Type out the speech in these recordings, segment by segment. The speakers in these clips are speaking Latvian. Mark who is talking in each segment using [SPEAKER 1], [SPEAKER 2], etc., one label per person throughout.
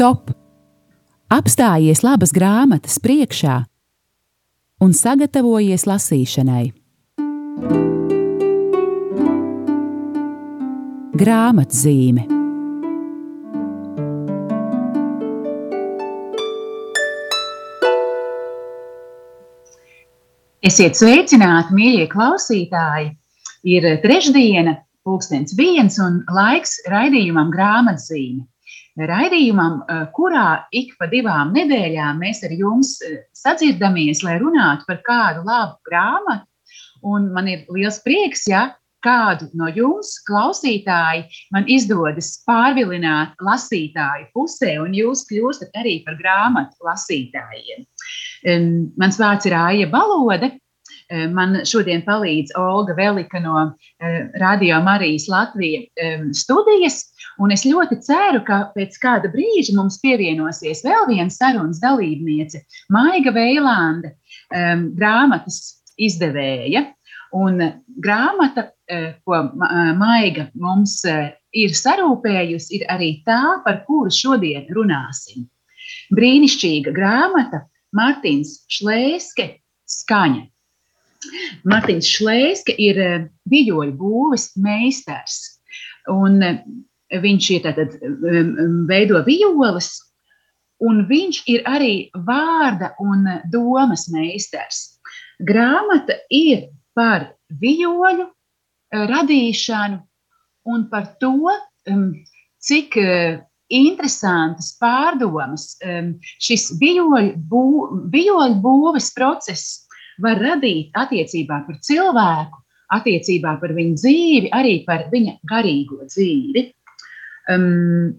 [SPEAKER 1] stop! Apstājies labas grāmatas priekšā un sagatavojies lasīšanai. Grāmatzīme
[SPEAKER 2] Esiet sveicināti, mīļie klausītāji! Ir trešdiena, pulkstenis viens un laiks raidījumam grāmatzīme. Raidījumam, eh, kurā ik pa divām nedēļām mēs ar jums eh, sadzirdamies, lai runātu par kādu labu grāmatu. Un man ir liels prieks, ja kādu no jums, klausītāji, man izdodas pārvilināt lasītāju pusē, un jūs kļūstat arī par grāmatu lasītājiem. Mans vārds ir Aija Balode, man šodien palīdz Olga Velika no eh, Radio Marijas Latvijas studijas. Un es ļoti ceru, ka pēc kāda brīža mums pievienosies vēl viena sarunas dalībniece, Maiga Veilande, grāmatas izdevēja. Un grāmata, eh, ko Maiga mums ir sarūpējusi, ir arī tā, par kuru šodien runāsim. Brīnišķīga grāmata, Mārtiņš Šlēske, Skaņa. Mārtiņš Šlēske ir eh, vijoļu būves meistars. Un eh, viņš ir tātad um, veido vijoles, un viņš ir arī vārda un domas meistars. Grāmata ir par vijoļu eh, radīšanu un par to, cik interesantas pārdomas šis vijoļu būves process var radīt attiecībā par cilvēku, attiecībā par viņa dzīvi, arī par viņa garīgo dzīvi. Um,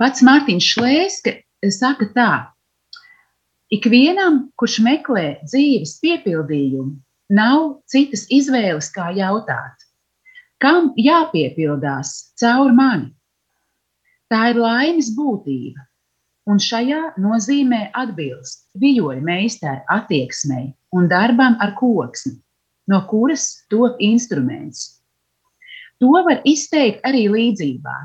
[SPEAKER 2] pats Mārtiņš Šlēske saka tā, ikvienam, kurš meklē dzīves piepildījumu, nav citas izvēles, kā jautāt, kam jāpiepildās caur mani. Tā ir laimes būtība, un šajā nozīmē atbilst vijoļu meistara attieksmei un darbam ar koksni, no kuras top instruments. To var izteikt arī līdzībā.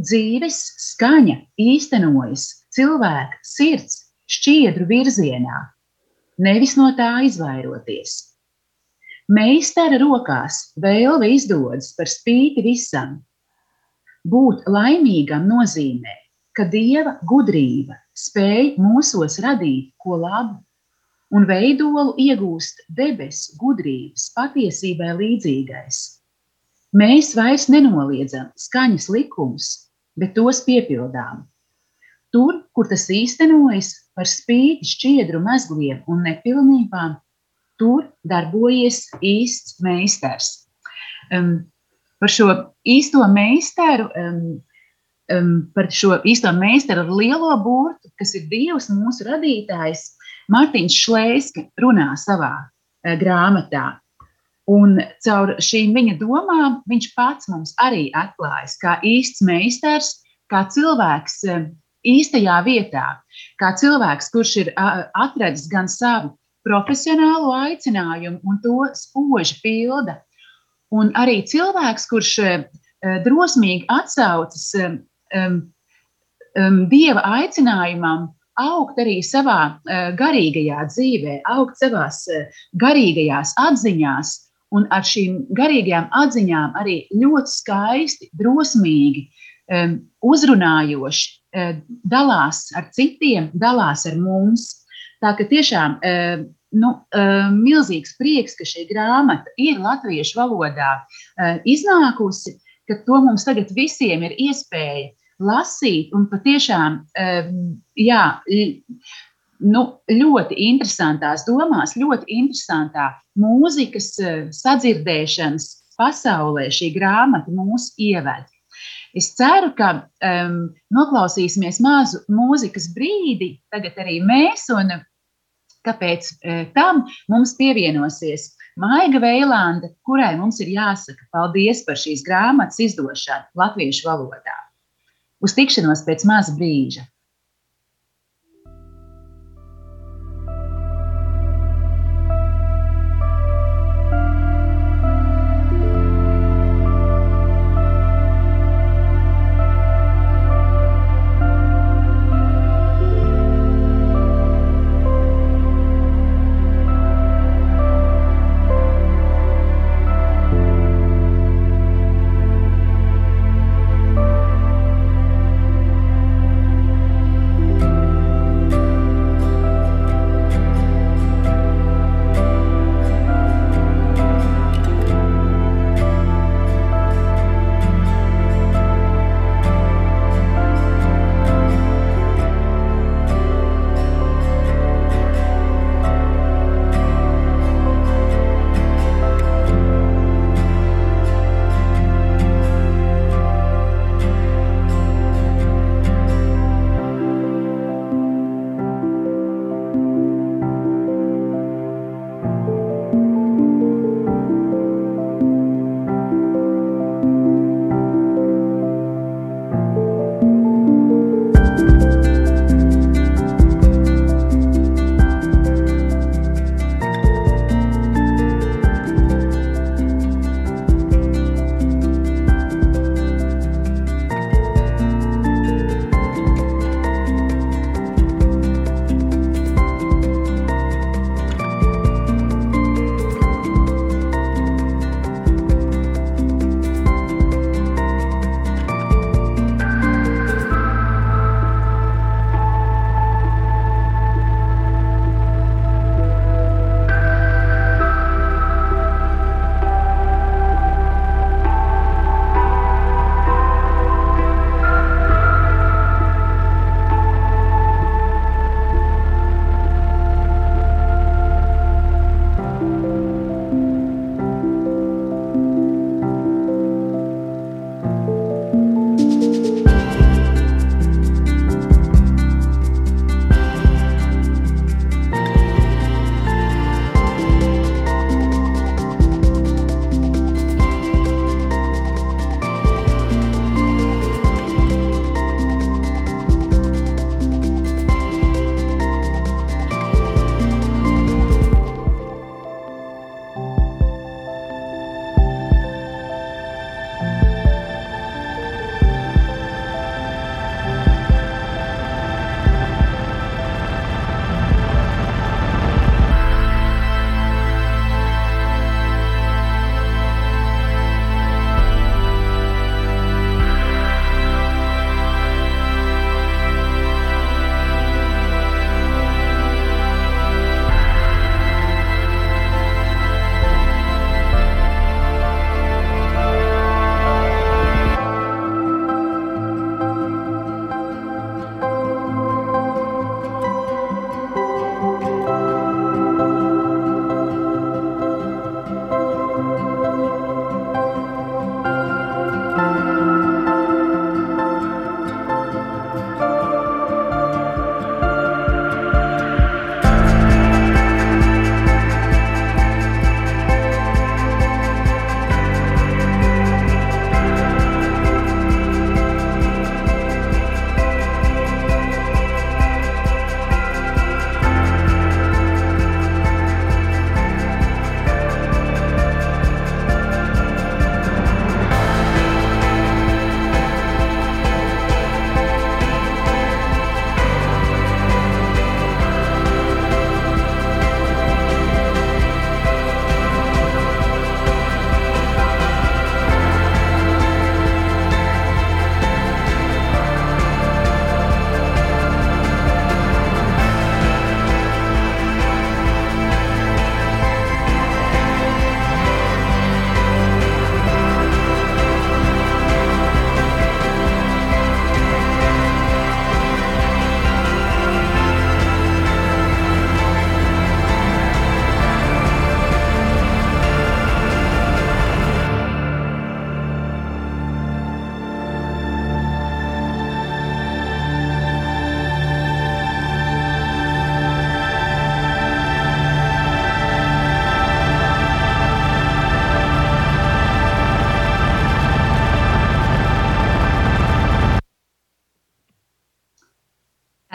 [SPEAKER 2] Dzīves skaņa īstenojas cilvēka sirds šķiedru virzienā, nevis no tā izvairoties. Meistara rokās vēlme izdodas par spīti visam. Būt laimīgam nozīmē ka dieva gudrība spēj mūsos radīt ko labu, un veidolu iegūst debesu gudrības patiesībai līdzīgais. Mēs vairs nenoliedzam skaņas likumus, bet tos piepildām. Tur, kur tas īstenojas par spīti šķiedru mezgliem un nepilnībām, tur darbojas īsts meistars. Um, par šo īsto meistaru um, um, par šo īsto meistaru ar lielo burtu, kas ir Dievs, mūsu radītājs, Mārtiņš Šlēski runā savā uh, grāmatā. Un caur šīm viņa domām viņš pats mums arī atklājas kā īsts meistars, kā cilvēks uh, īstajā vietā, kā cilvēks, kurš ir uh, atradis gan savu profesionālo aicinājumu un to spoži pilda, un arī cilvēks, kurš uh, drosmīgi atsaucas um, um, dieva aicinājumam augt arī savā uh, garīgajā dzīvē, augt savā uh, garīgajās atziņās, un ar šīm garīgajām atziņām arī ļoti skaisti, drosmīgi, um, uzrunājoši uh, dalās ar citiem, dalās ar mums. Tā ka tiešām uh, nu, uh, milzīgs prieks, ka šī grāmata ir latviešu valodā uh, iznākusi, ka to mums tagad visiem ir iespēja lasīt un patiešām jā, nu, ļoti interesantās domās, ļoti interesantā mūzikas sadzirdēšanas pasaulē šī grāmata mūs ieved. Es ceru, ka um, noklausīsimies mazu mūzikas brīdi, tagad arī mēs, un kāpēc uh, tam mums pievienosies Maiga Veilanda, kurai mums ir jāsaka paldies par šīs grāmatas izdošanu latviešu valodā. Uz tikšanos pēc maza brīža!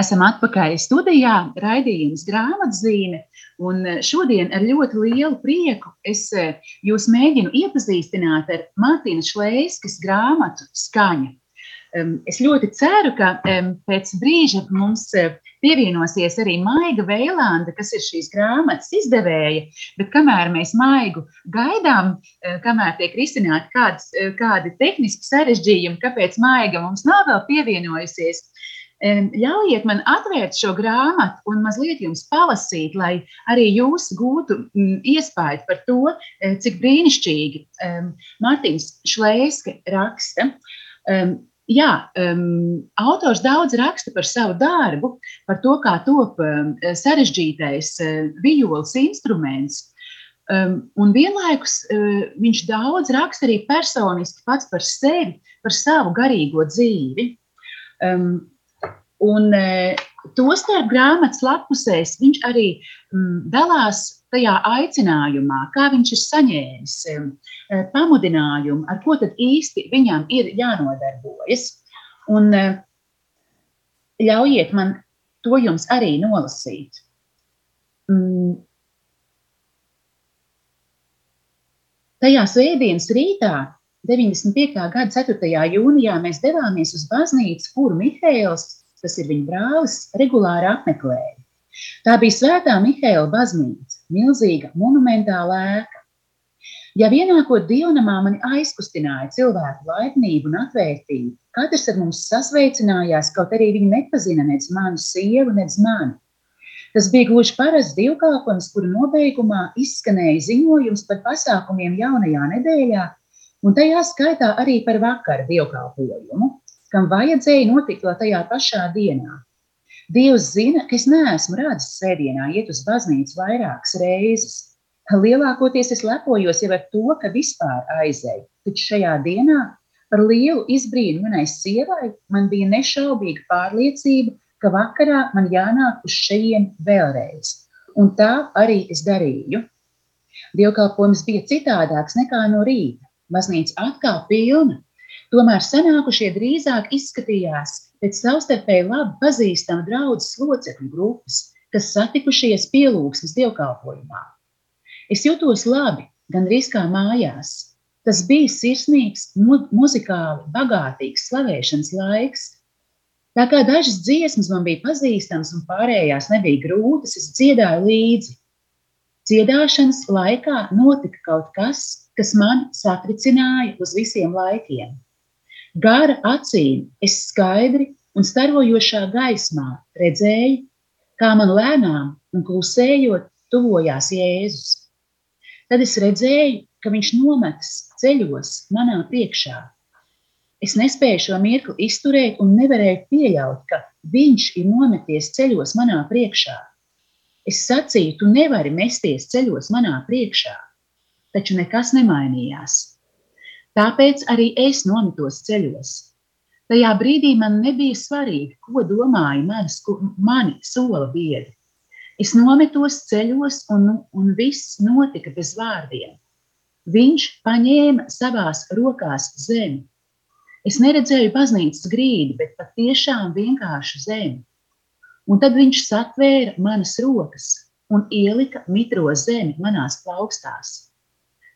[SPEAKER 2] Esam atpakaļ studijā, raidījums grāmatzīme. Un eh, šodien ar ļoti lielu prieku es eh, jūs mēģinu iepazīstināt ar Martīnas Šleiskas grāmatu Skaņa. Es ļoti ceru, ka pēc brīža mums eh, pievienosies arī Maiga Veilanda, kas ir šīs grāmatas izdevēja. Bet kamēr mēs Maigu gaidām, kamēr tiek risināti kādi tehniski sarežģījumi, kāpēc Maiga mums nav vēl pievienojusies, Ļaujiet man atvērt šo grāmatu un mazliet jums palasīt, lai arī jūs gūtu mm, iespēju par to, eh, cik brīnišķīgi Mārtiņš Šlēske raksta. Jā, um, autors daudz raksta par savu darbu, par to, kā top um, sarežģītais uh, vijoles instruments. Um, un vienlaikus uh, viņš daudz raksta arī personiski pats par sevi, par savu garīgo dzīvi. Um, Un e, tostarp grāmatas lapusēs viņš arī mm, dalās tajā aicinājumā, kā viņš ir saņēmis e, e, pamudinājumu, ar ko tad īsti viņam ir jānodarbojas. Un ļaujiet man to jums arī nolasīt. Mm. Tajā svētdienas rītā, 95. gada 4. jūnijā, mēs devāmies uz baznīcu, kuru Mihails tas ir viņa brālis, regulāri apmeklēja. Tā bija Svētā Mihaila baznīca, milzīga monumentāla ēka. Ja vienākot dievnamā mani aizkustināja cilvēku laipnību un atvērtību, katrs ar mums sasveicinājās, kaut arī viņi nepazina nec manu sievu, nec mani. Tas bija gluži parasts divkāpums, kura nobeigumā izskanēja ziņojums par pasākumiem jaunajā nedēļā, un tajā skaitā arī par vakara dievkalpojumu kam vajadzēja notikt vēl tajā pašā dienā. Dievs zina, ka es neesmu radzis sēdienā iet uz baznīcu vairākas reizes. Lielākoties es lepojos jau ar to, ka vispār aizēju, taču šajā dienā par lielu izbrīnu manai sievai man bija nešaubīga pārliecība, ka vakarā man jānāk uz šejien vēlreiz. Un tā arī es darīju. Dievkalpojums bija citādāks nekā no rīta. Baznīca atkal pilna, Tomēr senākušie drīzāk izskatījās pēc savstarpēji labi pazīstama draudzes locekļu grupas, kas satikušies pielūgsmes dievkalpojumā. Es jutos labi, gandrīz kā mājās. Tas bija sirsnīgs, mu muzikāli bagātīgs slavēšanas laiks. Tā kā dažas dziesmas man bija pazīstamas un pārējās nebija grūtas, es dziedāju līdzi. Dziedāšanas laikā notika kaut kas, kas man satricināja uz visiem laikiem. Gara acīm es skaidri un starojošā gaismā redzēju, kā man lēnām un klusējot tuvojās Jēzus. Tad es redzēju, ka viņš nometas ceļos manā priekšā. Es nespēju šo mirkli izturēt un nevarēju pieļaut, ka viņš ir nometies ceļos manā priekšā. Es sacīju, tu nevari mesties ceļos manā priekšā, taču nekas nemainījās. Tāpēc arī es nometos ceļos. Tajā brīdī man nebija svarīgi, ko domāja manas, mani sola biedri. Es nometos ceļos, un, un viss notika bez vārdiem. Viņš paņēma savās rokās zemi. Es neredzēju baznīcas grīdu, bet patiešām vienkāršu zemi. Un tad viņš satvēra manas rokas un ielika mitro zemi manās plaukstās.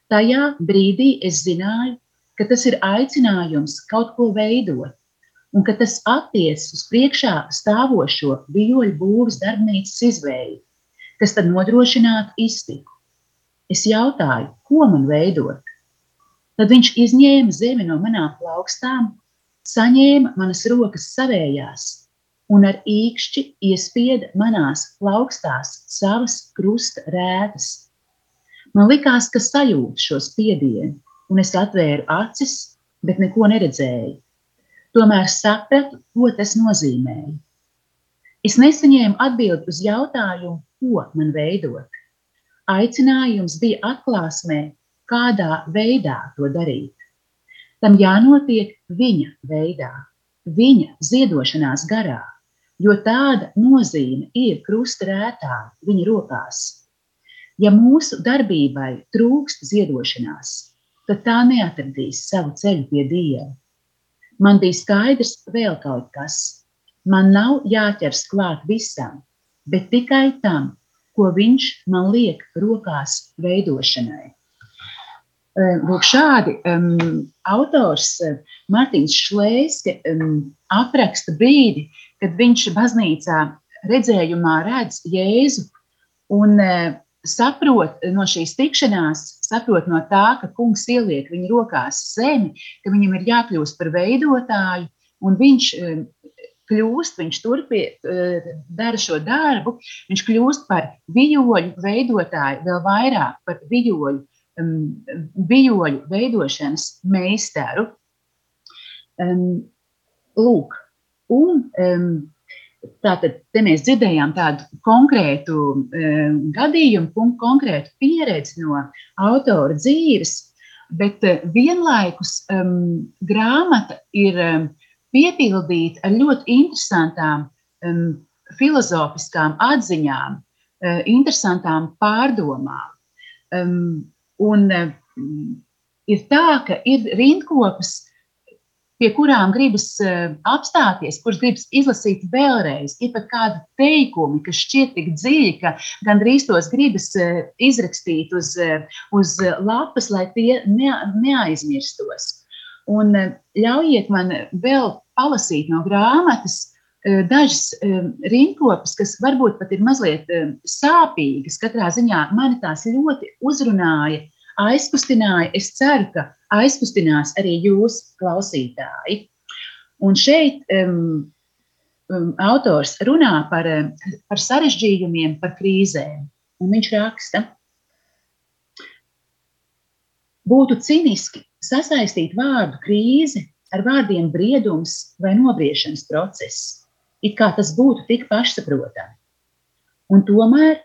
[SPEAKER 2] Tajā brīdī es zināju, ka tas ir aicinājums kaut ko veidot, un ka tas attiecas uz priekšā stāvošo vijoļu būvs darbnīcas izvēli, kas tad nodrošinātu iztiku. Es jautāju, ko man veidot? Tad viņš izņēma zemi no manām plaukstām, saņēma manas rokas savējās un ar īkšķi iespieda manās plaukstās savas krusta rētas. Man likās, ka sajūtu šo spiedienu, un es atvēru acis, bet neko neredzēju. Tomēr sapratu, ko tas nozīmēja. Es nesaņēmu atbildi uz jautājumu, ko man veidot. Aicinājums bija atklāsmē, kādā veidā to darīt. Tam jānotiek viņa veidā, viņa ziedošanās garā, jo tāda nozīme ir krustrētā viņa rokās. Ja mūsu darbībai trūkst ziedošanās, tad tā neatradīs savu ceļu pie Dieva. Man bija skaidrs vēl kaut kas. man nav jāķers klāt visam, bet tikai tam, ko viņš man liek rokās veidošanai. Lūk, šādi um, autors Mārtiņš Šlēske um, apraksta brīdi, kad viņš baznīcā redzējumā redz Jēzu un uh, saprot no šīs tikšanās, saprot no tā, ka kungs ieliek viņa rokās zemi, ka viņam ir jākļūst par veidotāju, un viņš um, kļūst, viņš turpina, uh, dara šo darbu, viņš kļūst par vijoļu veidotāju, vēl vairāk par vijoļu um, bijoļu veidošanas meistaru. Lūk, un tātad te mēs dzirdējām tādu konkrētu um, gadījumu, konkrētu pieredzi no autora dzīves, bet uh, vienlaikus um, grāmata ir um, piepildīta ar ļoti interesantām um, filozofiskām atziņām, uh, interesantām pārdomām. Um, Un mm, ir tā, ka ir rindkopas, pie kurām gribas uh, apstāties, kuras gribas izlasīt vēlreiz. Ir pat kādi teikumi, kas šķiet tik dziļi, ka gandrīz tos gribas uh, izrakstīt uz, uh, uz lapas, lai tie ne, neaizmirstos. Un ļaujiet man vēl palasīt no grāmatas dažas rindkopas, kas varbūt pat ir mazliet sāpīgas. Katrā ziņā mani tās ļoti uzrunāja, aizkustināja. Es ceru, ka aizkustinās arī jūs, klausītāji. Un šeit um, um, autors runā par, par sarežģījumiem, par krīzēm. Un viņš raksta, būtu ciniski sasaistīt vārdu krīzi ar vārdiem briedums vai nobriešanas process it kā tas būtu tik pašsaprotami. Un tomēr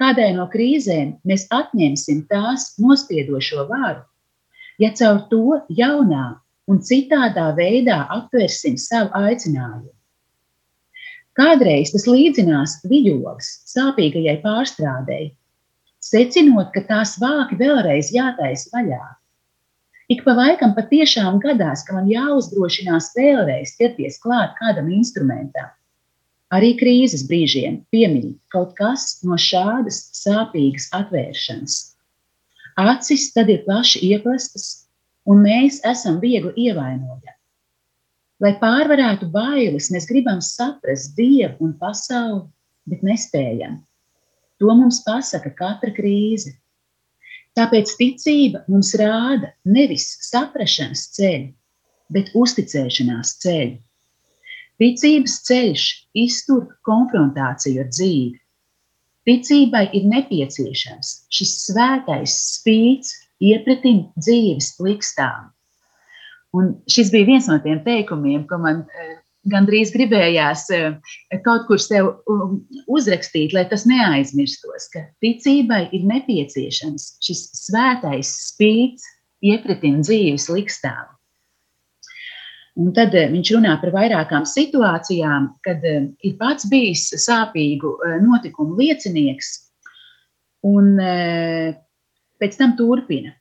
[SPEAKER 2] kādai no krīzēm mēs atņemsim tās nospiedošo varu, ja caur to jaunā un citādā veidā aptversim savu aicinājumu. Kādreiz tas līdzinās viļogas sāpīgajai pārstrādei, secinot, ka tās vāki vēlreiz jātaisa vaļā. Ik pa laikam patiešām gadās, ka man jāuzdrošinās vēlreiz ķerties klāt kādam instrumentam. Arī krīzes brīžiem piemīt kaut kas no šādas sāpīgas atvēršanas. Acis tad ir plaši ieplestas, un mēs esam viegli ievainojami. Lai pārvarētu bailes, mēs gribam saprast Dievu un pasauli, bet nespējam. To mums pasaka katra krīze. Tāpēc ticība mums rāda nevis saprašanas ceļu, bet uzticēšanās ceļu. Ticības ceļš iztur konfrontāciju ar dzīvi. Ticībai ir nepieciešams šis svētais spīts iepratim dzīves likstām. Un šis bija viens no tiem teikumiem, ko man eh, gandrīz gribējās eh, kaut kur sev um, uzrakstīt, lai tas neaizmirstos, ka ticībai ir nepieciešams šis svētais spīts iepratim dzīves likstām. Un tad eh, viņš runā par vairākām situācijām, kad eh, ir pats bijis sāpīgu notikumu liecinieks, un pēc tam turpina.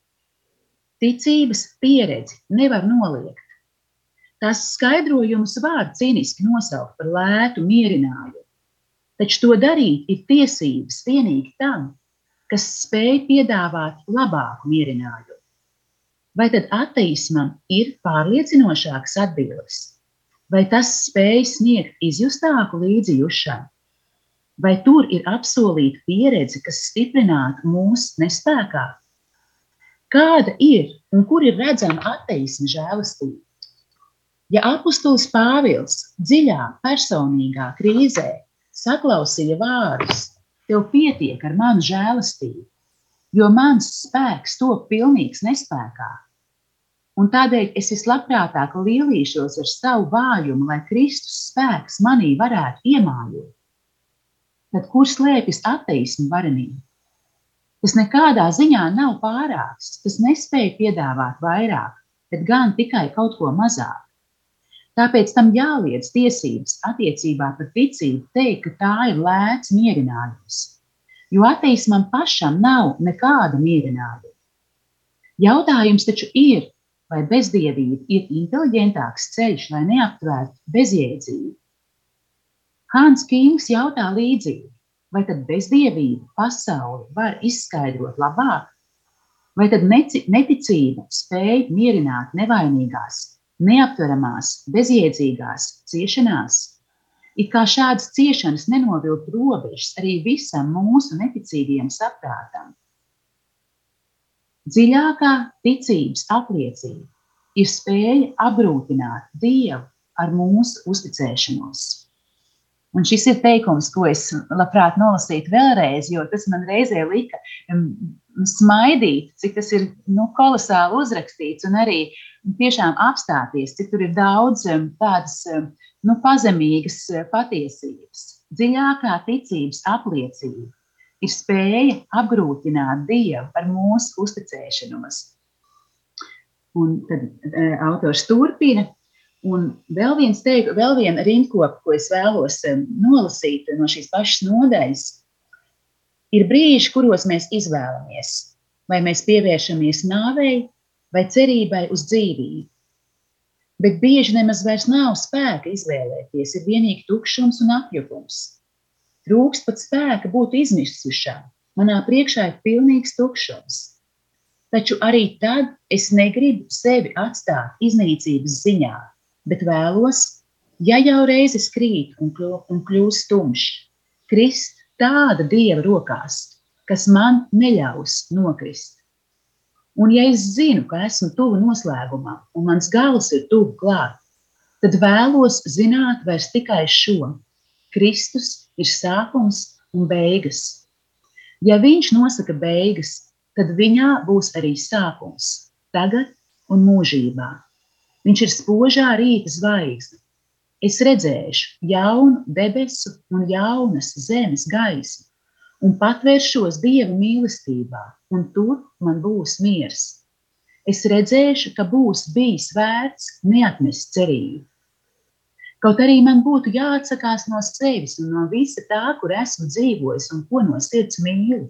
[SPEAKER 2] Ticības pieredzi nevar noliegt Tās skaidrojumus var cīniski nosaukt par lētu mierinājumu, taču to darīt ir tiesības vienīgi tam, kas spēj piedāvāt labāku mierinājumu. Vai tad ateismam ir pārliecinošāks atbildes, vai tas spēj sniegt izjustāku līdzjūšanu, vai tur ir apsolīta pieredze, kas stiprinātu mūsu nespējā? Kāda ir un kur ir redzama ateisma žēlastība? Ja apustulis Pāvils dziļā personīgā krīzē saklausīja vārdus, tev pietiek ar manu žēlastību, jo mans spēks top pilnīgs nespējā. Un tādēļ es vislabprātāk lielīšos ar savu vājumu, lai Kristus spēks manī varētu iemājot. Tad kur slēpjas ateismu varenība? Tas nekādā ziņā nav pārāks, tas nespēja piedāvāt vairāk, bet gan tikai kaut ko mazāk. Tāpēc tam jāliedz tiesības attiecībā par ticību teikt, ka tā ir lēts mierinājums. Jo ateismam pašam nav nekāda mierinājuma. Jautājums taču ir, vai bezdievība ir inteliģentāks ceļš, lai neaptvērtu bezjēdzību. Hāns Kings jautā līdzīgi, vai tad bezdievību pasauli var izskaidrot labāk? Vai tad neticība spēj mierināt nevainīgās, neaptveramās, bezjēdzīgās ciešanās? It kā šādas ciešanas nenovilkt robežas arī visam mūsu neticīgajam saprātam. Dziļākā ticības apliecība ir spēja apgrūtināt Dievu ar mūsu uzticēšanos. Un šis ir teikums, ko es labprāt nolasītu vēlreiz, jo tas man reizē lika smaidīt, cik tas ir nu, kolosāli uzrakstīts, un arī tiešām apstāties, cik tur ir daudz tādas nu, pazemīgas uh, patiesības. Dziļākā ticības apliecība ir spēja apgrūtināt Dievu ar mūsu uzticēšanos. Un tad e, autors turpina. Un vēl viens teik, vēl viena rindkopa, ko es vēlos e, nolasīt no šīs pašas nodaļas, ir brīži, kuros mēs izvēlamies, vai mēs pievēršamies nāvei vai cerībai uz dzīvību. Bet bieži nemaz vairs nav spēka izvēlēties, ir vienīgi tukšums un apjukums. Trūkst pat spēka būt izmisušām. Manā priekšā ir pilnīgs tukšums. Taču arī tad es negribu sevi atstāt iznīcības ziņā, bet vēlos, ja jau reizi krīt un, un kļūst tumšs, krist tāda dieva rokās, kas man neļaus nokrist. Un, ja es zinu, ka esmu tuvu noslēgumam, un mans gals ir tuvu klāt, tad vēlos zināt vairs tikai šo. Kristus ir sākums un beigas. Ja viņš nosaka beigas, tad viņā būs arī sākums, tagad un mūžībā. Viņš ir spožā rīta zvaigzne. Es redzēšu jaunu debesu un jaunas zemes gaismu, un patvēršos Dieva mīlestībā, un tur man būs miers. Es redzēšu, ka būs bijis vērts neatmest cerību Kaut arī man būtu jāatsakās no sevis un no visa tā, kur esmu dzīvojis un ko no sirds mīlu,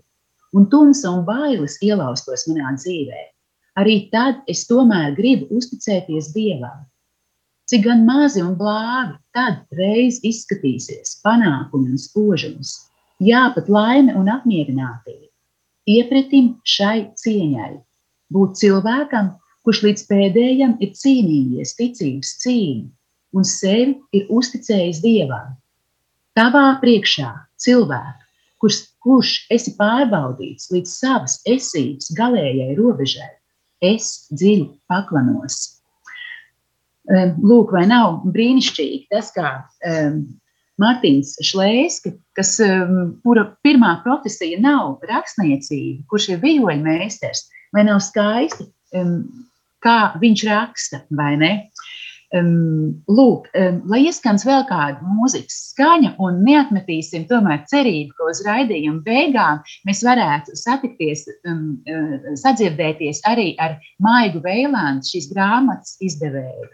[SPEAKER 2] un tumsa un bailes ielaustos manā dzīvē. Arī tad es tomēr gribu uzticēties Dievam. Cik gan mazi un blāvi tad reiz izskatīsies panākumi un spožums, jā, pat laime un apmierinātība. Iepratim šai cieņai, būt cilvēkam, kurš līdz pēdējam ir cīnījies ticības cīņu un sevi ir uzticējis Dievam. Tavā priekšā cilvēks, kurš, kurš esi pārbaudīts līdz savas esības galējai robežai, es dziļi paklanos. Lūk, vai nav brīnišķīgi tas, kā um, Mārtiņš Šlēski, kas, um, kura pirmā profesija nav rakstniecība, kurš ir vijoļu meistars, vai nav skaisti, um, kā viņš raksta, vai ne? Um, lūk, um, lai ieskans vēl kāda mūzikas skaņa, un neatmetīsim tomēr cerību, ka uz raidījuma beigām mēs varētu satikties, um, uh, sadzirdēties arī ar Maigu Veilānu, šīs grāmatas izdevēju.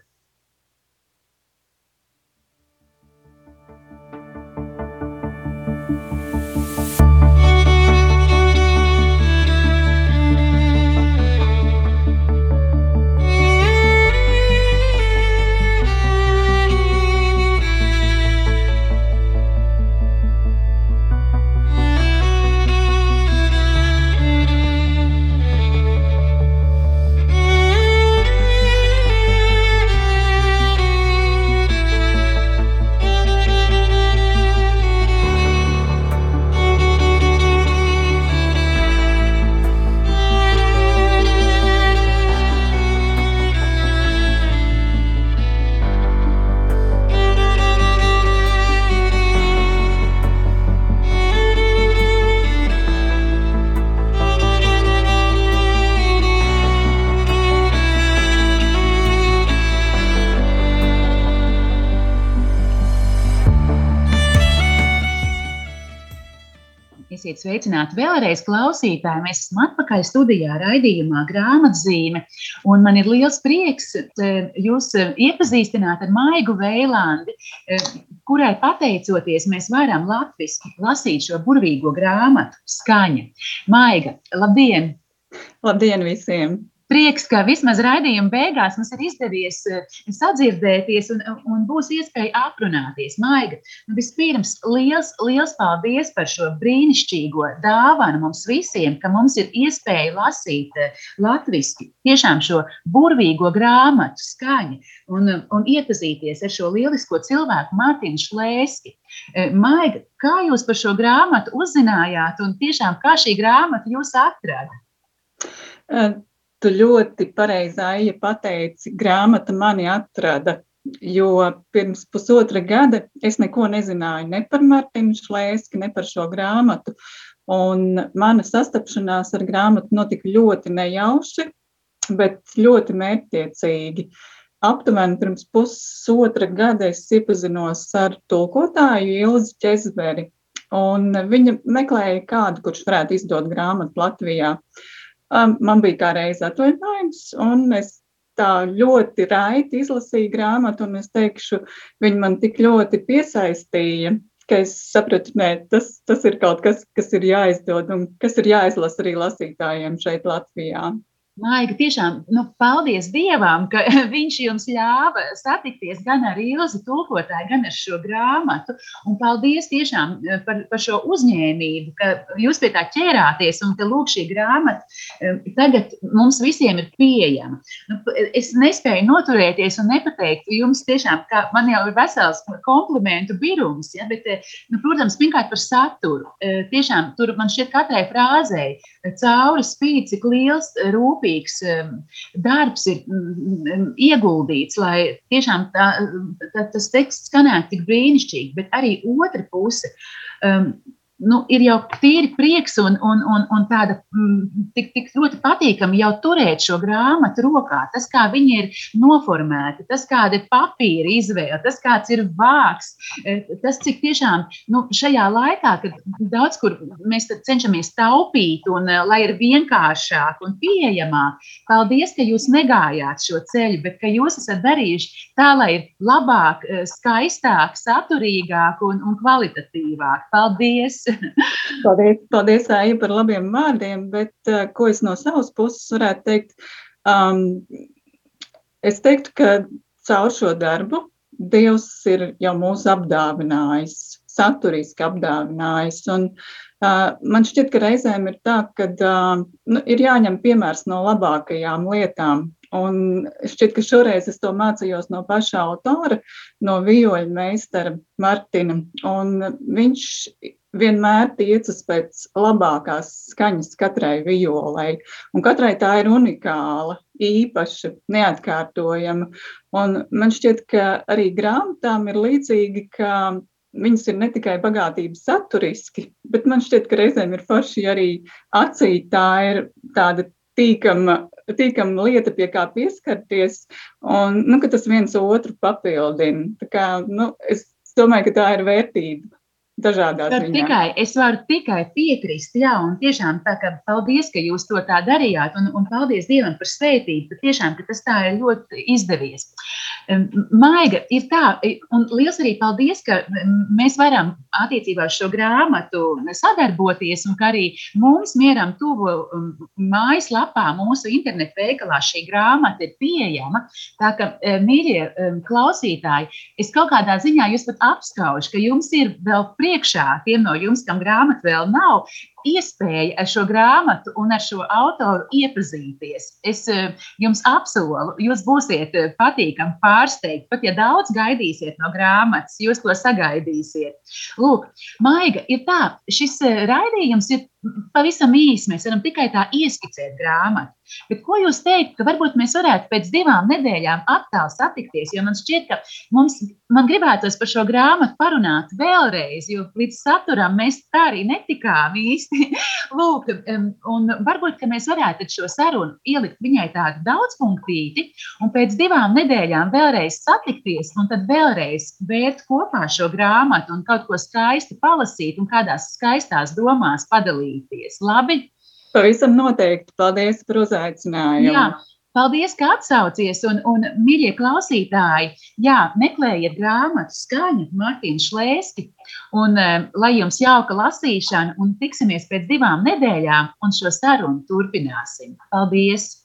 [SPEAKER 2] Sveicināti vēlreiz, klausītāji. Mēs esam atpakaļ studijā, raidījumā grāmatzīme. Un man ir liels prieks eh, jūs eh, iepazīstināt ar Maigu Veilandi, eh, kurai pateicoties mēs varam latviski lasīt šo burvīgo grāmatu skaņa. Maiga, labdien!
[SPEAKER 3] Labdien visiem!
[SPEAKER 2] Prieks, ka vismaz raidījuma beigās mums ir izdevies uh, sadzirdēties un, un būs iespēja aprunāties. Maiga, nu, vispirms liels, liels paldies par šo brīnišķīgo dāvanu mums visiem, ka mums ir iespēja lasīt uh, latviešu, tiešām šo burvīgo grāmatu skaņu un, un iepazīties ar šo lielisko cilvēku Mārtiņu Šlēski. Uh, Maiga, kā jūs par šo grāmatu uzzinājāt un tiešām kā šī grāmata jūs atrada?
[SPEAKER 3] Tu ļoti pareizi Aija pateici, grāmata mani atrada, jo pirms pusotra gada es neko nezināju ne par Martinu Šlēski, ne par šo grāmatu. Un mana sastapšanās ar grāmatu notika ļoti nejauši, bet ļoti mērķtiecīgi. Aptuveni pirms pusotra gada es iepazinos ar tulkotāju Ilzi Čezberi, viņa meklēja kādu, kurš varētu izdot grāmatu Latvijā. Uh, Um, man bija kā reize atvaļinājums, un es tā ļoti raiti izlasīju grāmatu, un es teikšu, viņi man tik ļoti piesaistīja, ka es sapratu, ka tas, tas ir kaut kas, kas ir jāizdod un kas ir jāizlasa arī lasītājiem šeit Latvijā.
[SPEAKER 2] Maiga, tiešām nu, paldies Dievam, ka viņš jums ļāva satikties gan ar Ilzi tulkotāju, gan ar šo grāmatu. Un paldies tiešām eh, par, par šo uzņēmību, ka jūs pie tā ķērāties un ka lūk šī grāmata eh, tagad mums visiem ir pieejama. Nu, es nespēju noturēties un nepateikt jums tiešām, ka man jau ir vesels komplimentu birums, ja, bet, eh, nu, protams, pirmkārt par saturu. Tiešām tur man šķiet katrai frāzei cauri spīd, cik liels rūpīgi kopīgs darbs ir ieguldīts, lai tiešām tā, tā, tas teksts skanētu tik brīnišķīgi, bet arī otra puse. Um, nu, ir jau tīri prieks un, un, un, un tāda mm, tik, tik ļoti patīkami jau turēt šo grāmatu rokā. Tas, kā viņi ir noformēti, tas, kāda ir papīra izvēle, tas, kāds ir vārks, e, tas, cik tiešām nu, šajā laikā, kad daudz kur mēs cenšamies taupīt un e, lai ir vienkāršāk un pieejamāk, paldies, ka jūs negājāt šo ceļu, bet ka jūs esat darījuši tā, lai ir labāk, e, skaistāk, saturīgāk un, un kvalitatīvāk. Paldies!
[SPEAKER 3] paldies, paldies Aija, par labiem vārdiem, bet ko es no savas puses varētu teikt? Um, es teiktu, ka caur šo darbu Dievs ir jau mūs apdāvinājis, saturiski apdāvinājis. Un, uh, man šķiet, ka reizēm ir tā, ka uh, nu, ir jāņem piemērs no labākajām lietām. Un šķiet, ka šoreiz es to mācījos no paša autora, no vijoļa meistara Martina. Un viņš vienmēr tiecas pēc labākās skaņas katrai violai. Un katrai tā ir unikāla, īpaša, neatkārtojama. Un man šķiet, ka arī grāmatām ir līdzīgi, ka viņas ir ne tikai bagātības saturiski, bet man šķiet, ka reizēm ir forši arī acī. Tā ir tāda tīkama, tīkama lieta, pie kā pieskarties, un nu, tas viens otru papildina. Kā, nu, es domāju, ka tā ir vērtība dažādās ziņās.
[SPEAKER 2] Tikai, es varu tikai piekrist, jā, un tiešām tā kā paldies, ka jūs to tā darījāt, un, un paldies Dievam par svētību, ka tiešām ka tas tā ir ļoti izdevies. Maiga ir tā, un liels arī paldies, ka mēs varam attiecībā uz šo grāmatu sadarboties, un ka arī mums mieram tuvu mājaslapā, mūsu internetu veikalā šī grāmata ir pieejama. Tā ka, mīļie klausītāji, es kaut kādā ziņā jūs pat apskaužu, ka jums ir vēl priekšā priekšā. Tiem no jums, kam grāmata vēl nav, iespēja ar šo grāmatu un ar šo autoru iepazīties. Es eh, jums apsolu, jūs būsiet eh, patīkami pārsteigti. Pat ja daudz gaidīsiet no grāmatas, jūs to sagaidīsiet. Lūk, Maiga, ir tā, šis eh, raidījums ir pavisam īsi. Mēs varam tikai tā ieskicēt grāmatu. Bet ko jūs teikt, ka varbūt mēs varētu pēc divām nedēļām atkal satikties? Jo man šķiet, ka mums, man gribētos par šo grāmatu parunāt vēlreiz, jo līdz saturam mēs tā arī netikām īsti. Lūk, un varbūt mēs varētu šo sarunu ielikt viņai tādu daudzpunktīti, un pēc divām nedēļām vēlreiz satikties, un tad vēlreiz vērt kopā šo grāmatu un kaut ko skaistu palasīt un kādās skaistās domās padalīties. Labi?
[SPEAKER 3] Pavisam noteikti. Paldies par uzaicinājumu. Jā.
[SPEAKER 2] Paldies, ka atsaucies! Un, un mīļie klausītāji, jā, meklējiet grāmatu skaņu, Mārtiņu Šlēski. Un, um, lai jums jauka lasīšana, un tiksimies pēc divām nedēļām, un šo sarunu turpināsim. Paldies!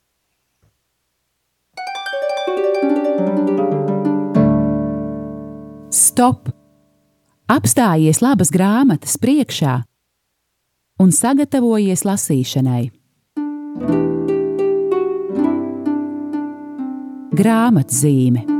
[SPEAKER 2] Stop! Apstājies labas grāmatas priekšā un sagatavojies lasīšanai. thank you Grāmatzīme